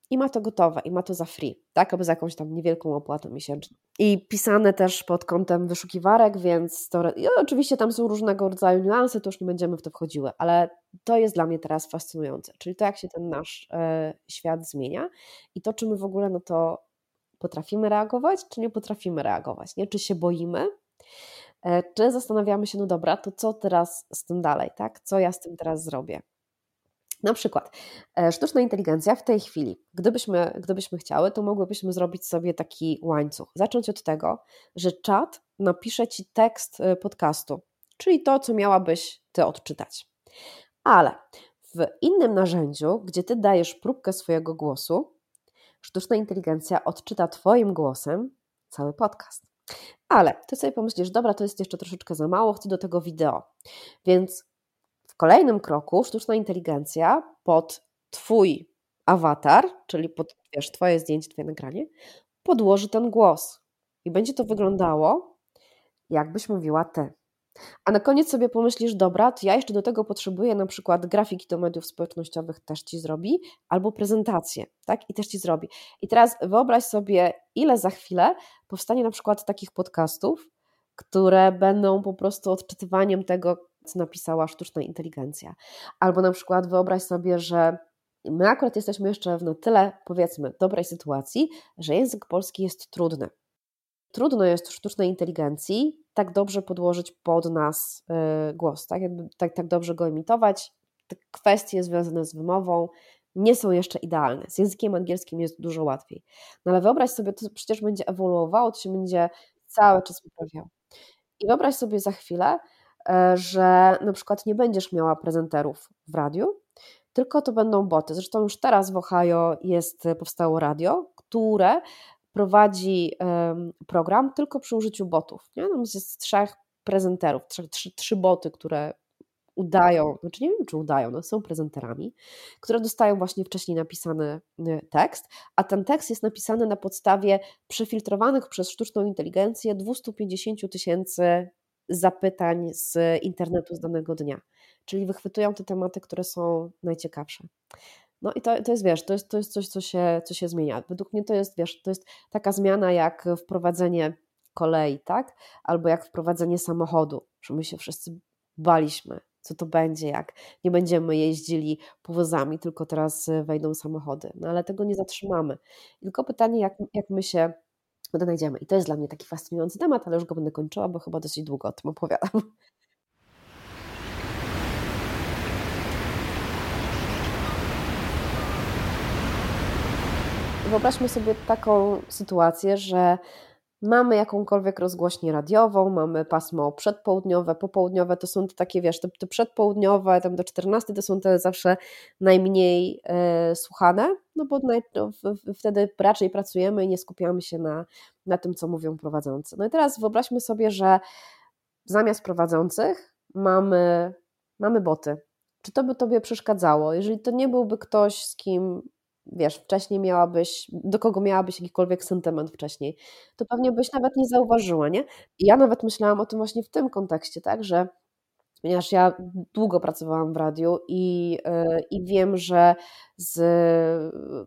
i ma to gotowe, i ma to za free, tak, albo za jakąś tam niewielką opłatą miesięczną. I pisane też pod kątem wyszukiwarek, więc to, i oczywiście tam są różnego rodzaju niuanse, to już nie będziemy w to wchodziły, ale to jest dla mnie teraz fascynujące, czyli to, jak się ten nasz e, świat zmienia i to, czy my w ogóle na to potrafimy reagować, czy nie potrafimy reagować, nie? czy się boimy, e, czy zastanawiamy się, no dobra, to co teraz z tym dalej, tak? Co ja z tym teraz zrobię? Na przykład e, sztuczna inteligencja w tej chwili, gdybyśmy, gdybyśmy chciały, to mogłybyśmy zrobić sobie taki łańcuch. Zacząć od tego, że czat napisze ci tekst e, podcastu, czyli to, co miałabyś ty odczytać. Ale w innym narzędziu, gdzie ty dajesz próbkę swojego głosu, sztuczna inteligencja odczyta twoim głosem cały podcast. Ale ty sobie pomyślisz, dobra, to jest jeszcze troszeczkę za mało, chcę do tego wideo. Więc kolejnym kroku sztuczna inteligencja pod Twój awatar, czyli pod wiesz, Twoje zdjęcie, Twoje nagranie, podłoży ten głos. I będzie to wyglądało, jakbyś mówiła Ty. A na koniec sobie pomyślisz, dobra, to ja jeszcze do tego potrzebuję na przykład grafiki do mediów społecznościowych też Ci zrobi, albo prezentację, tak? I też Ci zrobi. I teraz wyobraź sobie, ile za chwilę powstanie na przykład takich podcastów, które będą po prostu odczytywaniem tego, napisała sztuczna inteligencja. Albo na przykład wyobraź sobie, że my akurat jesteśmy jeszcze w na tyle, powiedzmy, dobrej sytuacji, że język polski jest trudny. Trudno jest sztucznej inteligencji tak dobrze podłożyć pod nas yy, głos, tak? Tak, tak dobrze go imitować. Te kwestie związane z wymową nie są jeszcze idealne. Z językiem angielskim jest dużo łatwiej. No ale wyobraź sobie, to przecież będzie ewoluowało, to się będzie cały czas poprawiało. I wyobraź sobie za chwilę, że na przykład nie będziesz miała prezenterów w radiu, tylko to będą boty. Zresztą już teraz w Ohio jest, powstało radio, które prowadzi program tylko przy użyciu botów. Nie? Tam jest trzech prezenterów, trzy, trzy, trzy boty, które udają, znaczy nie wiem czy udają, no są prezenterami, które dostają właśnie wcześniej napisany y, tekst, a ten tekst jest napisany na podstawie przefiltrowanych przez sztuczną inteligencję 250 tysięcy zapytań z internetu z danego dnia. Czyli wychwytują te tematy, które są najciekawsze. No i to, to jest, wiesz, to jest, to jest coś, co się, co się zmienia. Według mnie to jest, wiesz, to jest taka zmiana jak wprowadzenie kolei, tak? Albo jak wprowadzenie samochodu, że my się wszyscy baliśmy, co to będzie, jak nie będziemy jeździli powozami, tylko teraz wejdą samochody. No ale tego nie zatrzymamy. Tylko pytanie, jak, jak my się odnajdziemy. I to jest dla mnie taki fascynujący temat, ale już go będę kończyła, bo chyba dosyć długo o tym opowiadam. Wyobraźmy sobie taką sytuację, że mamy jakąkolwiek rozgłośnię radiową, mamy pasmo przedpołudniowe, popołudniowe, to są te takie, wiesz, te, te przedpołudniowe, tam do 14 to są te zawsze najmniej e, słuchane, no bo naj, no, w, wtedy raczej pracujemy i nie skupiamy się na, na tym, co mówią prowadzący. No i teraz wyobraźmy sobie, że zamiast prowadzących mamy, mamy boty. Czy to by Tobie przeszkadzało? Jeżeli to nie byłby ktoś, z kim wiesz, wcześniej miałabyś, do kogo miałabyś jakikolwiek sentyment wcześniej, to pewnie byś nawet nie zauważyła, nie? I ja nawet myślałam o tym właśnie w tym kontekście, tak, że ponieważ ja długo pracowałam w radiu i, yy, i wiem, że z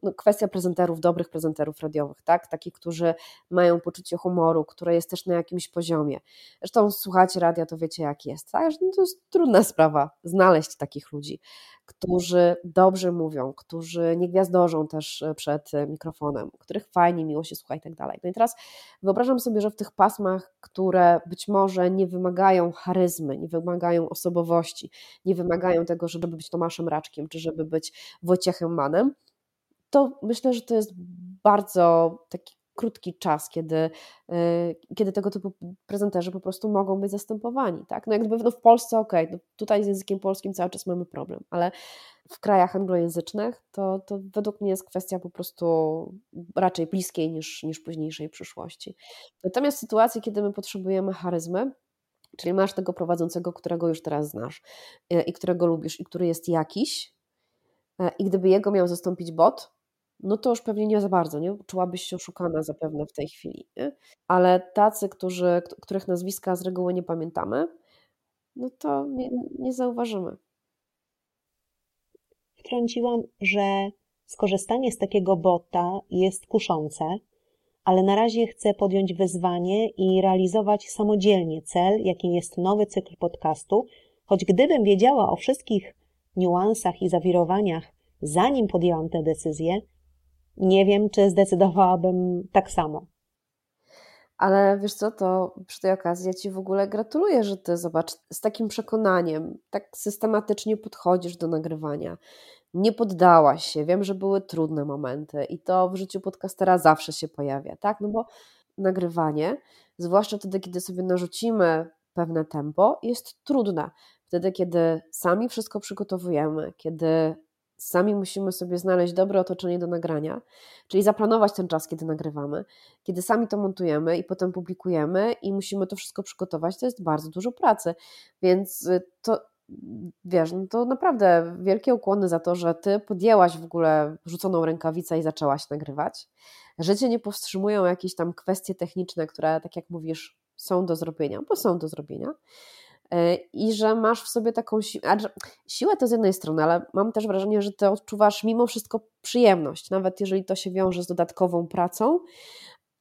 no, kwestia prezenterów, dobrych prezenterów radiowych, tak? Takich, którzy mają poczucie humoru, które jest też na jakimś poziomie. Zresztą słuchacie radia, to wiecie jak jest, tak? No, to jest trudna sprawa znaleźć takich ludzi, którzy dobrze mówią, którzy nie gwiazdorzą też przed mikrofonem, których fajnie, miło się słucha i tak dalej. No i teraz wyobrażam sobie, że w tych pasmach, które być może nie wymagają charyzmy, nie wymagają osobowości, nie wymagają tego, żeby być Tomaszem Raczkiem, czy żeby być Wojciechem Manem, to myślę, że to jest bardzo taki krótki czas, kiedy, y, kiedy tego typu prezenterzy po prostu mogą być zastępowani. Tak? No jakby no w Polsce ok, no tutaj z językiem polskim cały czas mamy problem, ale w krajach anglojęzycznych to, to według mnie jest kwestia po prostu raczej bliskiej niż, niż późniejszej przyszłości. Natomiast w sytuacji, kiedy my potrzebujemy charyzmy, czyli masz tego prowadzącego, którego już teraz znasz y, i którego lubisz i który jest jakiś, i gdyby jego miał zastąpić bot, no to już pewnie nie za bardzo, nie? Czułabyś się oszukana zapewne w tej chwili, nie? Ale tacy, którzy, których nazwiska z reguły nie pamiętamy, no to nie, nie zauważymy. Wtrąciłam, że skorzystanie z takiego bota jest kuszące, ale na razie chcę podjąć wyzwanie i realizować samodzielnie cel, jakim jest nowy cykl podcastu, choć gdybym wiedziała o wszystkich niuansach i zawirowaniach, zanim podjęłam tę decyzję, nie wiem, czy zdecydowałabym tak samo. Ale wiesz co, to przy tej okazji ja Ci w ogóle gratuluję, że Ty, zobacz, z takim przekonaniem, tak systematycznie podchodzisz do nagrywania. Nie poddałaś się. Wiem, że były trudne momenty i to w życiu podcastera zawsze się pojawia, tak? No bo nagrywanie, zwłaszcza wtedy, kiedy sobie narzucimy pewne tempo, jest trudne. Wtedy, kiedy sami wszystko przygotowujemy, kiedy Sami musimy sobie znaleźć dobre otoczenie do nagrania, czyli zaplanować ten czas, kiedy nagrywamy. Kiedy sami to montujemy i potem publikujemy i musimy to wszystko przygotować, to jest bardzo dużo pracy. Więc y, to, wiesz, no to naprawdę wielkie ukłony za to, że ty podjęłaś w ogóle rzuconą rękawicę i zaczęłaś nagrywać. Życie nie powstrzymują jakieś tam kwestie techniczne, które, tak jak mówisz, są do zrobienia, bo są do zrobienia. E, i że masz w sobie taką siłę. Siłę to z jednej strony, ale mam też wrażenie, że ty odczuwasz mimo wszystko przyjemność, nawet jeżeli to się wiąże z dodatkową pracą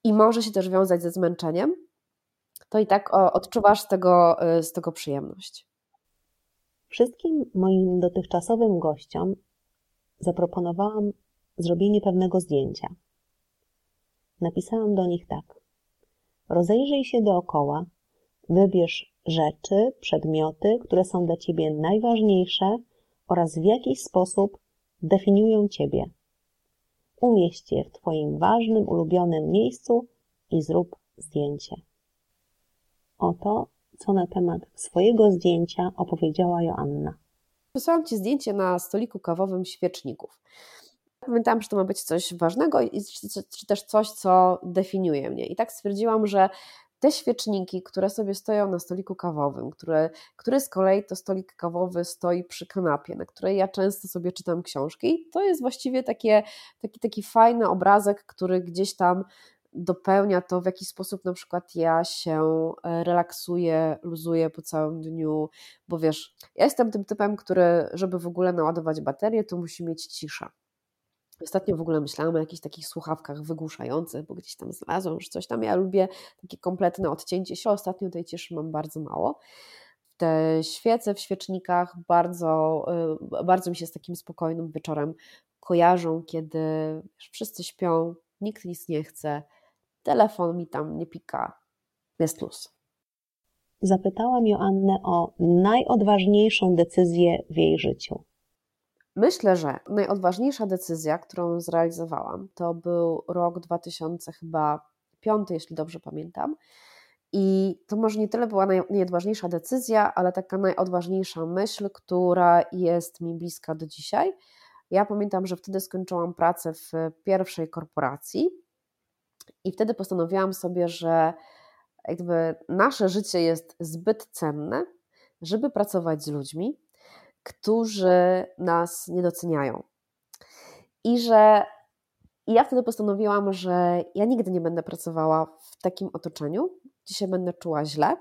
i może się też wiązać ze zmęczeniem, to i tak odczuwasz z tego, e, z tego przyjemność. Wszystkim moim dotychczasowym gościom zaproponowałam zrobienie pewnego zdjęcia. Napisałam do nich tak. Rozejrzyj się dookoła, wybierz rzeczy, przedmioty, które są dla Ciebie najważniejsze oraz w jakiś sposób definiują Ciebie. Umieść je w Twoim ważnym, ulubionym miejscu i zrób zdjęcie. Oto, co na temat swojego zdjęcia opowiedziała Joanna. Wysłałam Ci zdjęcie na stoliku kawowym świeczników. Pamiętałam, że to ma być coś ważnego, czy też coś, co definiuje mnie. I tak stwierdziłam, że te świeczniki, które sobie stoją na stoliku kawowym, które, który z kolei to stolik kawowy stoi przy kanapie, na której ja często sobie czytam książki, to jest właściwie takie, taki, taki fajny obrazek, który gdzieś tam dopełnia to, w jaki sposób na przykład ja się e, relaksuję, luzuję po całym dniu, bo wiesz, ja jestem tym typem, który, żeby w ogóle naładować baterię, to musi mieć ciszę. Ostatnio w ogóle myślałam o jakichś takich słuchawkach wygłuszających, bo gdzieś tam znalazłam, że coś tam. Ja lubię takie kompletne odcięcie się. Ostatnio tej cieszy mam bardzo mało. Te świece w świecznikach bardzo, y, bardzo mi się z takim spokojnym wieczorem kojarzą, kiedy wszyscy śpią, nikt nic nie chce, telefon mi tam nie pika. Jest luz. Zapytałam Joannę o najodważniejszą decyzję w jej życiu. Myślę, że najodważniejsza decyzja, którą zrealizowałam, to był rok 2005, jeśli dobrze pamiętam. I to może nie tyle była najodważniejsza decyzja, ale taka najodważniejsza myśl, która jest mi bliska do dzisiaj. Ja pamiętam, że wtedy skończyłam pracę w pierwszej korporacji i wtedy postanowiłam sobie, że jakby nasze życie jest zbyt cenne, żeby pracować z ludźmi, którzy nas nie doceniają. I że ja wtedy postanowiłam, że ja nigdy nie będę pracowała w takim otoczeniu, gdzie się będę czuła źle,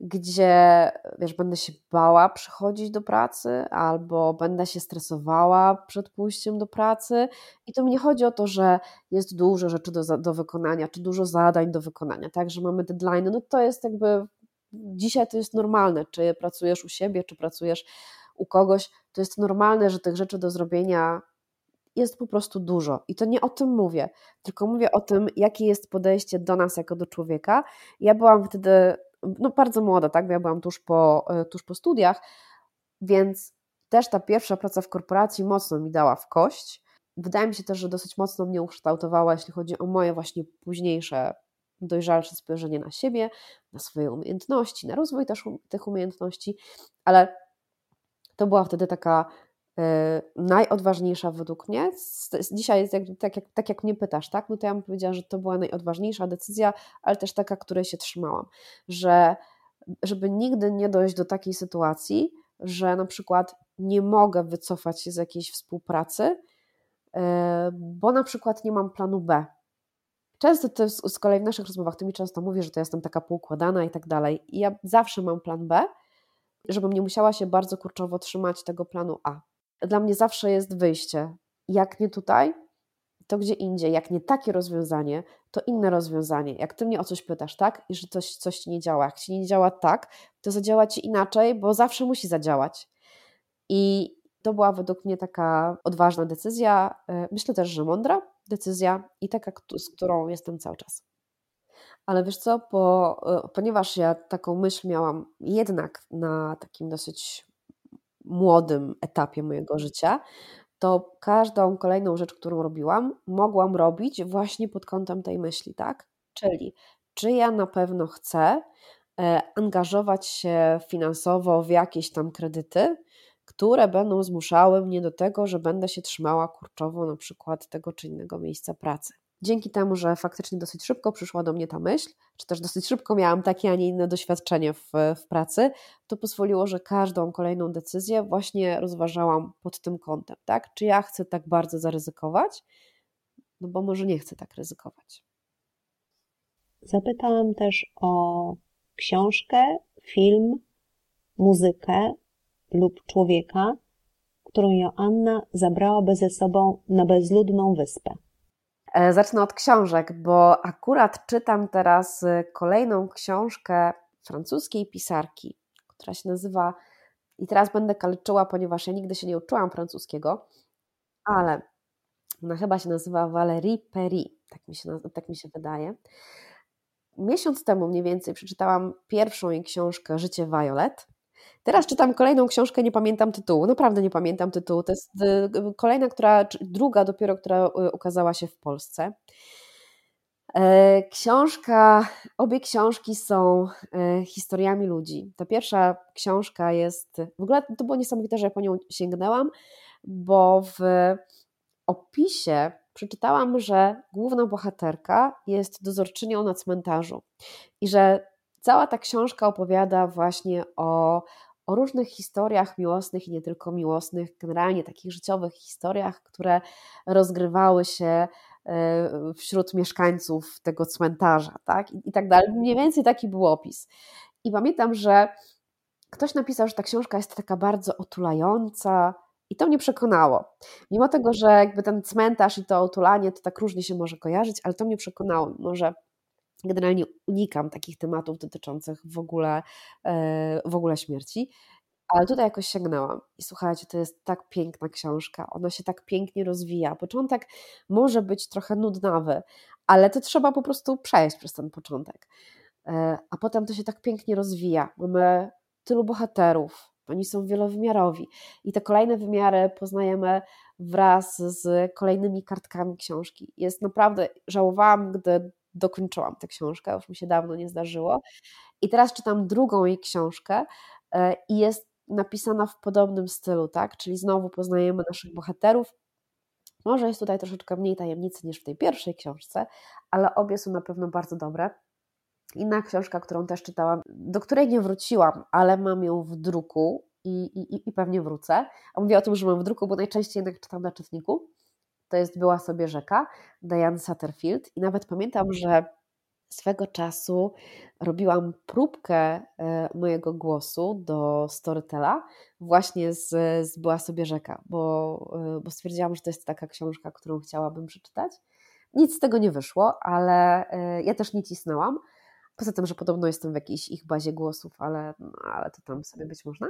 gdzie wiesz, będę się bała przychodzić do pracy, albo będę się stresowała przed pójściem do pracy. I to mi nie chodzi o to, że jest dużo rzeczy do, do wykonania, czy dużo zadań do wykonania, tak, że mamy deadline, no to jest jakby dzisiaj to jest normalne, czy pracujesz u siebie, czy pracujesz u kogoś, to jest normalne, że tych rzeczy do zrobienia jest po prostu dużo. I to nie o tym mówię, tylko mówię o tym, jakie jest podejście do nas jako do człowieka. Ja byłam wtedy no, bardzo młoda, tak? Ja byłam tuż po, e, tuż po studiach, więc też ta pierwsza praca w korporacji mocno mi dała w kość. Wydaje mi się też, że dosyć mocno mnie ukształtowała, jeśli chodzi o moje właśnie późniejsze, dojrzalsze spojrzenie na siebie, na swoje umiejętności, na rozwój też um, tych umiejętności, ale to była wtedy taka E, najodważniejsza według mnie. Dzisiaj jest jak, tak, jak, tak jak mnie pytasz, tak? No to ja bym powiedziała, że to była najodważniejsza decyzja, ale też taka, której się trzymałam, że żeby nigdy nie dojść do takiej sytuacji, że na przykład nie mogę wycofać się z jakiejś współpracy, e, bo na przykład nie mam planu B. Często to z, kolei w naszych rozmowach ty mi często mówisz, że to jestem taka poukładana i tak dalej. I ja zawsze mam plan B, żebym nie musiała się bardzo kurczowo trzymać tego planu A dla mnie zawsze jest wyjście. Jak nie tutaj, to gdzie indziej. Jak nie takie rozwiązanie, to inne rozwiązanie. Jak ty mnie o coś pytasz, tak? I że coś, coś ci nie działa. Jak ci nie działa tak, to zadziała ci inaczej, bo zawsze musi zadziałać. I to była według mnie taka odważna decyzja. E, myślę też, że mądra decyzja i taka, z którą jestem cały czas. Ale wiesz co, e, ponieważ ja taką myśl miałam jednak na takim dosyć młodym etapie mojego życia, to każdą kolejną rzecz, którą robiłam, mogłam robić właśnie pod kątem tej myśli, tak? Czyli czy ja na pewno chcę e, angażować się finansowo w jakieś tam kredyty, które będą zmuszały mnie do tego, że będę się trzymała kurczowo na przykład tego czy innego miejsca pracy dzięki temu, że faktycznie dosyć szybko przyszła do mnie ta myśl, czy też dosyć szybko miałam takie, a nie inne doświadczenie w, w pracy, to pozwoliło, że każdą kolejną decyzję właśnie rozważałam pod tym kątem, tak? Czy ja chcę tak bardzo zaryzykować? No bo może nie chcę tak ryzykować. Zapytałam też o książkę, film, muzykę lub człowieka, którą Joanna zabrałaby ze sobą na bezludną wyspę. E, zacznę od książek, bo akurat czytam teraz y, kolejną książkę francuskiej pisarki, która się nazywa, i teraz będę kaleczyła, ponieważ ja nigdy się nie uczyłam francuskiego, ale ona chyba się nazywa Valérie Perry, tak mi się, tak mi się wydaje. Miesiąc temu mniej więcej przeczytałam pierwszą jej książkę Życie Violet. Teraz czytam kolejną książkę, nie pamiętam tytułu, naprawdę nie pamiętam tytułu. To jest y, kolejna, która, druga dopiero, która y, ukazała się w Polsce. E, książka, obie książki są e, historiami ludzi. Ta pierwsza książka jest, w ogóle to było niesamowite, że ja po nią sięgnęłam, bo w opisie przeczytałam, że główna bohaterka jest dozorczynią na cmentarzu i że cała ta książka opowiada właśnie o, o różnych historiach miłosnych i nie tylko miłosnych, generalnie takich życiowych historiach, które rozgrywały się e, wśród mieszkańców tego cmentarza, tak? I, i tak dalej. Mniej więcej taki był opis. I pamiętam, że ktoś napisał, że ta książka jest taka bardzo otulająca, i to mnie przekonało. Mimo tego, że jakby ten cmentarz i to otulanie to tak różnie się może kojarzyć, ale to mnie przekonało, może generalnie unikam takich tematów dotyczących w ogóle, e, w ogóle śmierci. Ale tutaj jakoś sięgnęłam i słuchajcie, to jest tak piękna książka, ona się tak pięknie rozwija. Początek może być trochę nudnawy, ale to trzeba po prostu przejść przez ten początek. E, a potem to się tak pięknie rozwija. Mamy tylu bohaterów, oni są wielowymiarowi i te kolejne wymiary poznajemy wraz z kolejnymi kartkami książki. Jest naprawdę, żałowałam, gdy dokończyłam tę książkę, już mi się dawno nie zdarzyło. I teraz czytam drugą jej książkę e, i jest napisana w podobnym stylu, tak? Czyli znowu poznajemy naszych bohaterów. Może jest tutaj troszeczkę mniej tajemnicy niż w tej pierwszej książce, ale obie są na pewno bardzo dobre. Inna książka, którą też czytałam, do której nie wróciłam, ale mam ją w druku i, i, i pewnie wrócę. A mówię o tym, że mam w druku, bo najczęściej jednak czytam na czytniku to jest Była sobie rzeka, Diane Satterfield i nawet pamiętam, że swego czasu robiłam próbkę e, mojego głosu do Storytela właśnie z, z Była sobie rzeka, bo, e, bo stwierdziłam, że to jest taka książka, którą chciałabym przeczytać. Nic z tego nie wyszło, ale e, ja też nie cisnęłam. Poza tym, że podobno jestem w jakiejś ich bazie głosów, ale, no, ale to tam sobie być można.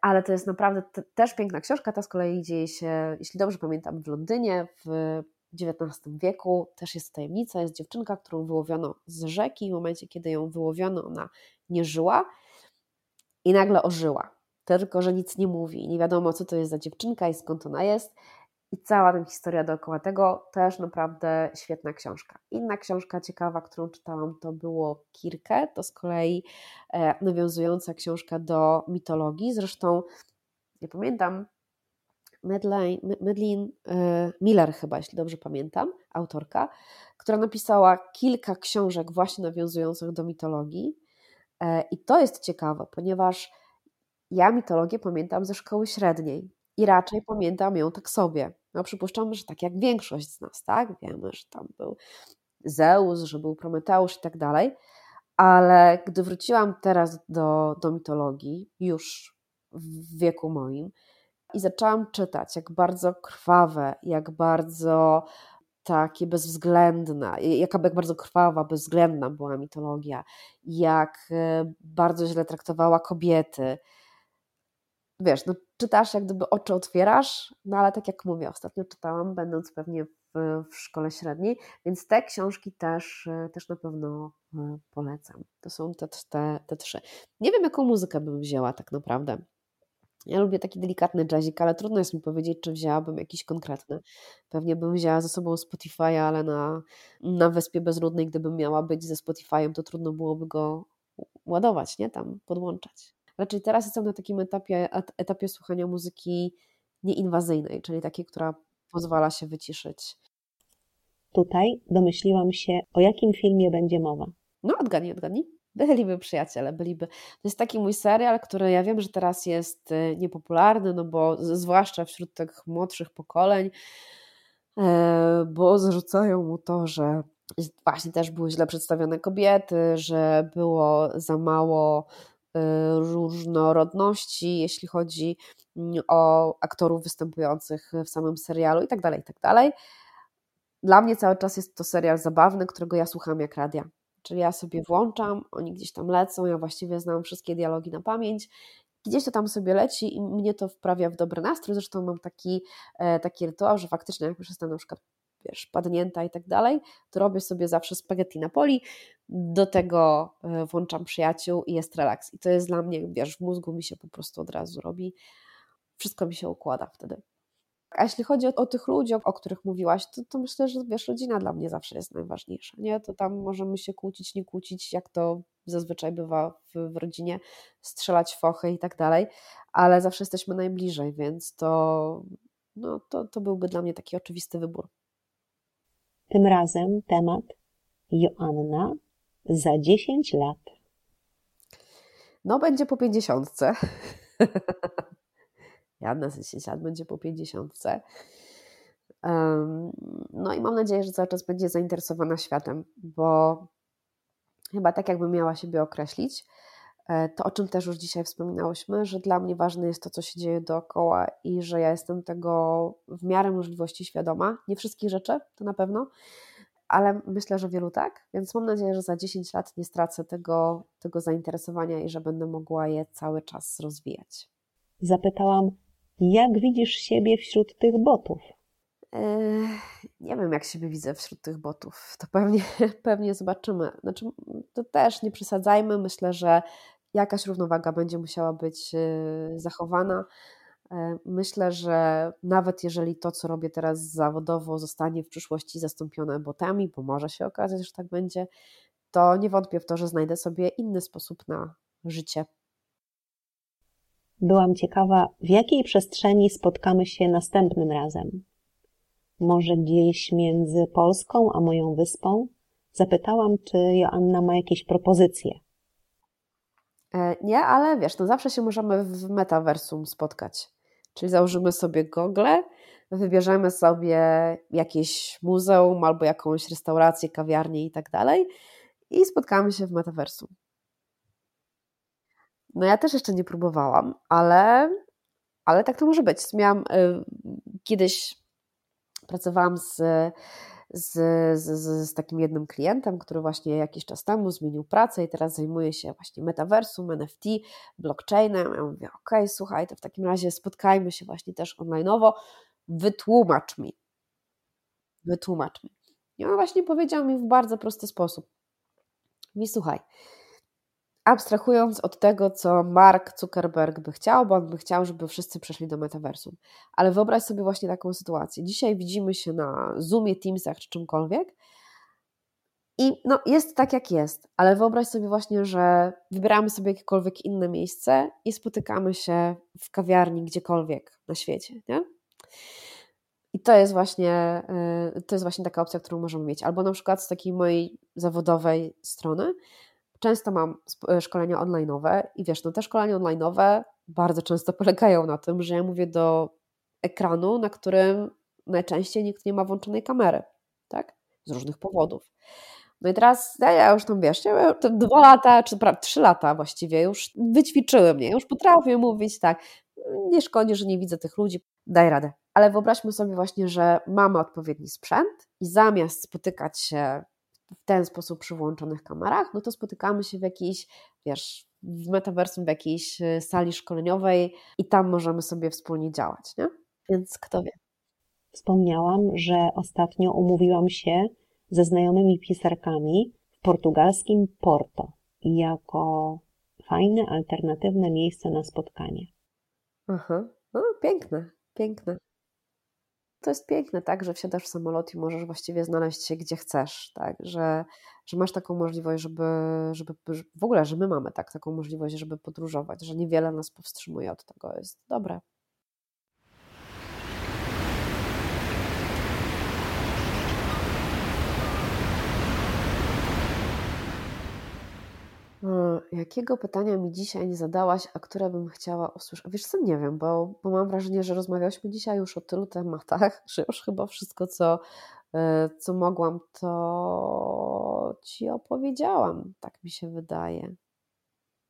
Ale to jest naprawdę też piękna książka. Ta z kolei dzieje się, jeśli dobrze pamiętam, w Londynie w XIX wieku. Też jest tajemnica. Jest dziewczynka, którą wyłowiono z rzeki. W momencie, kiedy ją wyłowiono, ona nie żyła i nagle ożyła. Tylko, że nic nie mówi. Nie wiadomo, co to jest za dziewczynka i skąd ona jest. I cała ta historia dookoła tego też naprawdę świetna książka. Inna książka ciekawa, którą czytałam, to było Kirkę. To z kolei e, nawiązująca książka do mitologii. Zresztą nie pamiętam, Medlin e, Miller chyba, jeśli dobrze pamiętam, autorka, która napisała kilka książek właśnie nawiązujących do mitologii. E, I to jest ciekawe, ponieważ ja mitologię pamiętam ze szkoły średniej i raczej pamiętam ją tak sobie. No przypuszczam, że tak jak większość z nas, tak? Wiemy, że tam był Zeus, że był Prometeusz i tak dalej, ale gdy wróciłam teraz do, do mitologii, już w wieku moim, i zaczęłam czytać, jak bardzo krwawe, jak bardzo takie bezwzględna, jaka jak bardzo krwawa, bezwzględna była mitologia, jak e, bardzo źle traktowała kobiety. Wiesz, no czytasz, jak gdyby oczy otwierasz, no ale tak jak mówię, ostatnio czytałam, będąc pewnie w, w szkole średniej, więc te książki też, e, też na pewno e, polecam. To są te, te, te trzy. Nie wiem, jaką muzykę bym wzięła tak naprawdę. Ja lubię taki delikatny jazzik, ale trudno jest mi powiedzieć, czy wzięłabym jakiś konkretny. Pewnie bym wzięła ze sobą Spotify, ale na, na Wyspie Bezludnej, gdybym miała być ze Spotify'em, to trudno byłoby go ładować, nie? Tam podłączać. Raczej teraz jestem na takim etapie, etapie słuchania muzyki nieinwazyjnej, czyli takiej, która pozwala się wyciszyć. Tutaj domyśliłam się, o jakim filmie będzie mowa. No, odgadnij, odgadnij. Byliby przyjaciele, byliby. To jest taki mój serial, który ja wiem, że teraz jest y, niepopularny, no bo zwłaszcza wśród tych młodszych pokoleń, e, bo zarzucają mu to, że właśnie też były źle przedstawione kobiety, że było za mało różnorodności, jeśli chodzi mm, o aktorów występujących w samym serialu i tak dalej, i tak. Dla mnie cały czas jest to serial zabawny, którego ja słucham jak radia. Czyli ja sobie włączam, oni gdzieś tam lecą, ja właściwie znam wszystkie dialogi na pamięć. Gdzieś to tam sobie leci i mnie to wprawia w dobry nastrój. Zresztą mam taki, e, taki rytuał, że faktycznie jak już jestem na przykład wiesz, padnięta i tak dalej, to robię sobie zawsze spaghetti na poli, do tego e, włączam przyjaciół i jest relaks. I to jest dla mnie, wiesz, w mózgu mi się po prostu od razu robi, wszystko mi się układa wtedy. A jeśli chodzi o, o, tych ludzi, o, o których mówiłaś, to, to, myślę, że wiesz, rodzina dla mnie zawsze jest najważniejsza. Nie? To tam możemy się kłócić, nie kłócić, jak to zazwyczaj bywa w, w rodzinie, strzelać fochy i tak dalej, ale zawsze jesteśmy najbliżej, więc to, no, to, to byłby dla mnie taki oczywisty wybór. Tym razem temat Joanna za 10 lat. No, będzie po pięćdziesiątce. Jadna z 10 lat będzie po 50. No i mam nadzieję, że cały czas będzie zainteresowana światem, bo chyba tak jakbym miała siebie określić, to o czym też już dzisiaj wspominałyśmy, że dla mnie ważne jest to, co się dzieje dookoła i że ja jestem tego w miarę możliwości świadoma. Nie wszystkich rzeczy, to na pewno, ale myślę, że wielu tak, więc mam nadzieję, że za 10 lat nie stracę tego, tego zainteresowania i że będę mogła je cały czas rozwijać. Zapytałam, jak widzisz siebie wśród tych botów? nie wiem, jak siebie widzę wśród tych botów. To pewnie, pewnie zobaczymy. Znaczy, to też nie przesadzajmy. Myślę, że jakaś równowaga będzie musiała być e, zachowana. E, myślę, że nawet jeżeli to, co robię teraz zawodowo, zostanie w przyszłości zastąpione botami, bo może się okazać, że tak będzie, to nie wątpię w to, że znajdę sobie inny sposób na życie. Byłam ciekawa, w jakiej przestrzeni spotkamy się następnym razem. Może gdzieś między Polską a moją wyspą? Zapytałam, czy Joanna ma jakieś propozycje. E, nie, ale wiesz, no zawsze się możemy w metaversum spotkać. Czyli założymy sobie gogle, wybierzemy sobie jakieś muzeum albo jakąś restaurację, kawiarnię i tak dalej i spotkamy się w metaversum. No ja też jeszcze nie próbowałam, ale, ale tak to może być. Miałam y, kiedyś pracowałam z, z, z, z takim jednym klientem, który właśnie jakiś czas temu zmienił pracę i teraz zajmuje się właśnie metaversum, NFT, blockchainem. Ja mówię, ok, słuchaj, to w takim razie spotkajmy się właśnie też online'owo, wytłumacz mi. Wytłumacz mi. I on właśnie powiedział mi w bardzo prosty sposób. Mi słuchaj, abstrahując od tego, co Mark Zuckerberg by chciał, bo on by chciał, żeby wszyscy przeszli do metaversum. Ale wyobraź sobie właśnie taką sytuację. Dzisiaj widzimy się na Zoomie, Teamsach czy czymkolwiek i no, jest tak, jak jest, ale wyobraź sobie właśnie, że wybieramy sobie jakiekolwiek inne miejsce i spotykamy się w kawiarni gdziekolwiek na świecie, nie? I to jest właśnie, y, to jest właśnie taka opcja, którą możemy mieć. Albo na przykład z takiej mojej zawodowej strony, często mam e, szkolenia online'owe i wiesz, no te szkolenia online'owe bardzo często polegają na tym, że ja mówię do ekranu, na którym najczęściej nikt nie ma włączonej kamery, tak? Z różnych powodów. No i teraz ja już tam wiesz, ja dwa lata, czy trzy lata właściwie już wyćwiczyły mnie, już potrafię mówić tak, nie szkodzi, że nie widzę tych ludzi, daj radę. Ale wyobraźmy sobie właśnie, że mamy odpowiedni sprzęt i zamiast spotykać się w ten sposób przy włączonych kamerach, no to spotykamy się w jakiejś, wiesz, w metaversum, w jakiejś e, sali szkoleniowej i tam możemy sobie wspólnie działać, nie? Więc kto wie. Wspomniałam, że ostatnio umówiłam się ze znajomymi pisarkami w portugalskim Porto jako fajne, alternatywne miejsce na spotkanie. Aha, no piękne, piękne. To jest piękne, tak, że wsiadasz w samolot i możesz właściwie znaleźć się gdzie chcesz, tak, że, że masz taką możliwość, żeby, żeby w ogóle, że my mamy tak, taką możliwość, żeby podróżować, że niewiele nas powstrzymuje od tego, jest dobre. Jakiego pytania mi dzisiaj nie zadałaś, a które bym chciała usłyszeć? Wiesz co, nie wiem, bo, bo mam wrażenie, że rozmawialiśmy dzisiaj już o tylu tematach, że już chyba wszystko, co, e, co mogłam, to Ci opowiedziałam. Tak mi się wydaje.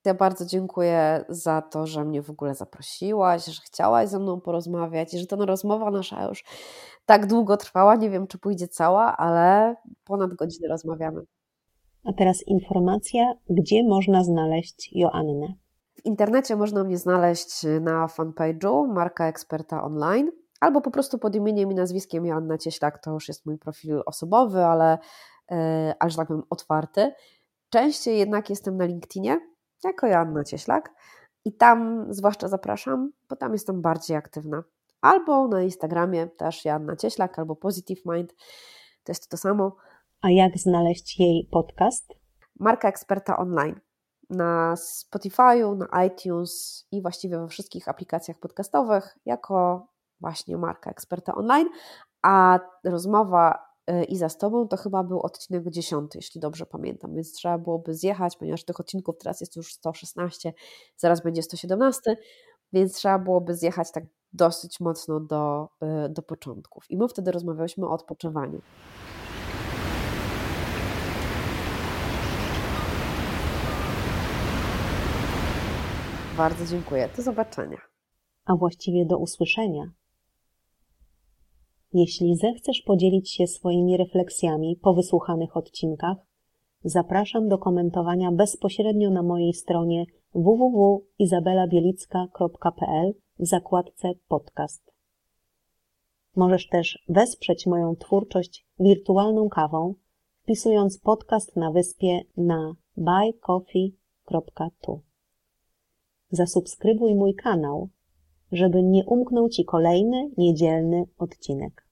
Ja bardzo dziękuję za to, że mnie w ogóle zaprosiłaś, że chciałaś ze mną porozmawiać i że ta rozmowa nasza już tak długo trwała. Nie wiem, czy pójdzie cała, ale ponad godzinę rozmawiamy. A teraz informacja, gdzie można znaleźć Joannę. W internecie można mnie znaleźć na fanpage'u Marka Eksperta Online albo po prostu pod imieniem i nazwiskiem Joanna Cieślak, to już jest mój profil osobowy, ale, e, ale że tak powiem otwarty. Częściej jednak jestem na LinkedInie jako Joanna Cieślak i tam zwłaszcza zapraszam, bo tam jestem bardziej aktywna. Albo na Instagramie też Joanna Cieślak albo Positive Mind, to jest to samo. A jak znaleźć jej podcast? Marka Eksperta Online. Na Spotify'u, na iTunes i właściwie we wszystkich aplikacjach podcastowych jako właśnie Marka Eksperta Online. A rozmowa y, i za z Tobą to chyba był odcinek 10, jeśli dobrze pamiętam, więc trzeba byłoby zjechać, ponieważ tych odcinków teraz jest już 116, zaraz będzie 117, więc trzeba byłoby zjechać tak dosyć mocno do, y, do początków. I my wtedy rozmawialiśmy o odpoczywaniu. Bardzo dziękuję. Do zobaczenia. A właściwie do usłyszenia. Jeśli zechcesz podzielić się swoimi refleksjami po wysłuchanych odcinkach, zapraszam do komentowania bezpośrednio na mojej stronie www.izabelabielicka.pl w zakładce podcast. Możesz też wesprzeć moją twórczość wirtualną kawą, wpisując podcast na wyspie na buycoffee.tu zasubskrybuj mój kanał, żeby nie umknął Ci kolejny niedzielny odcinek.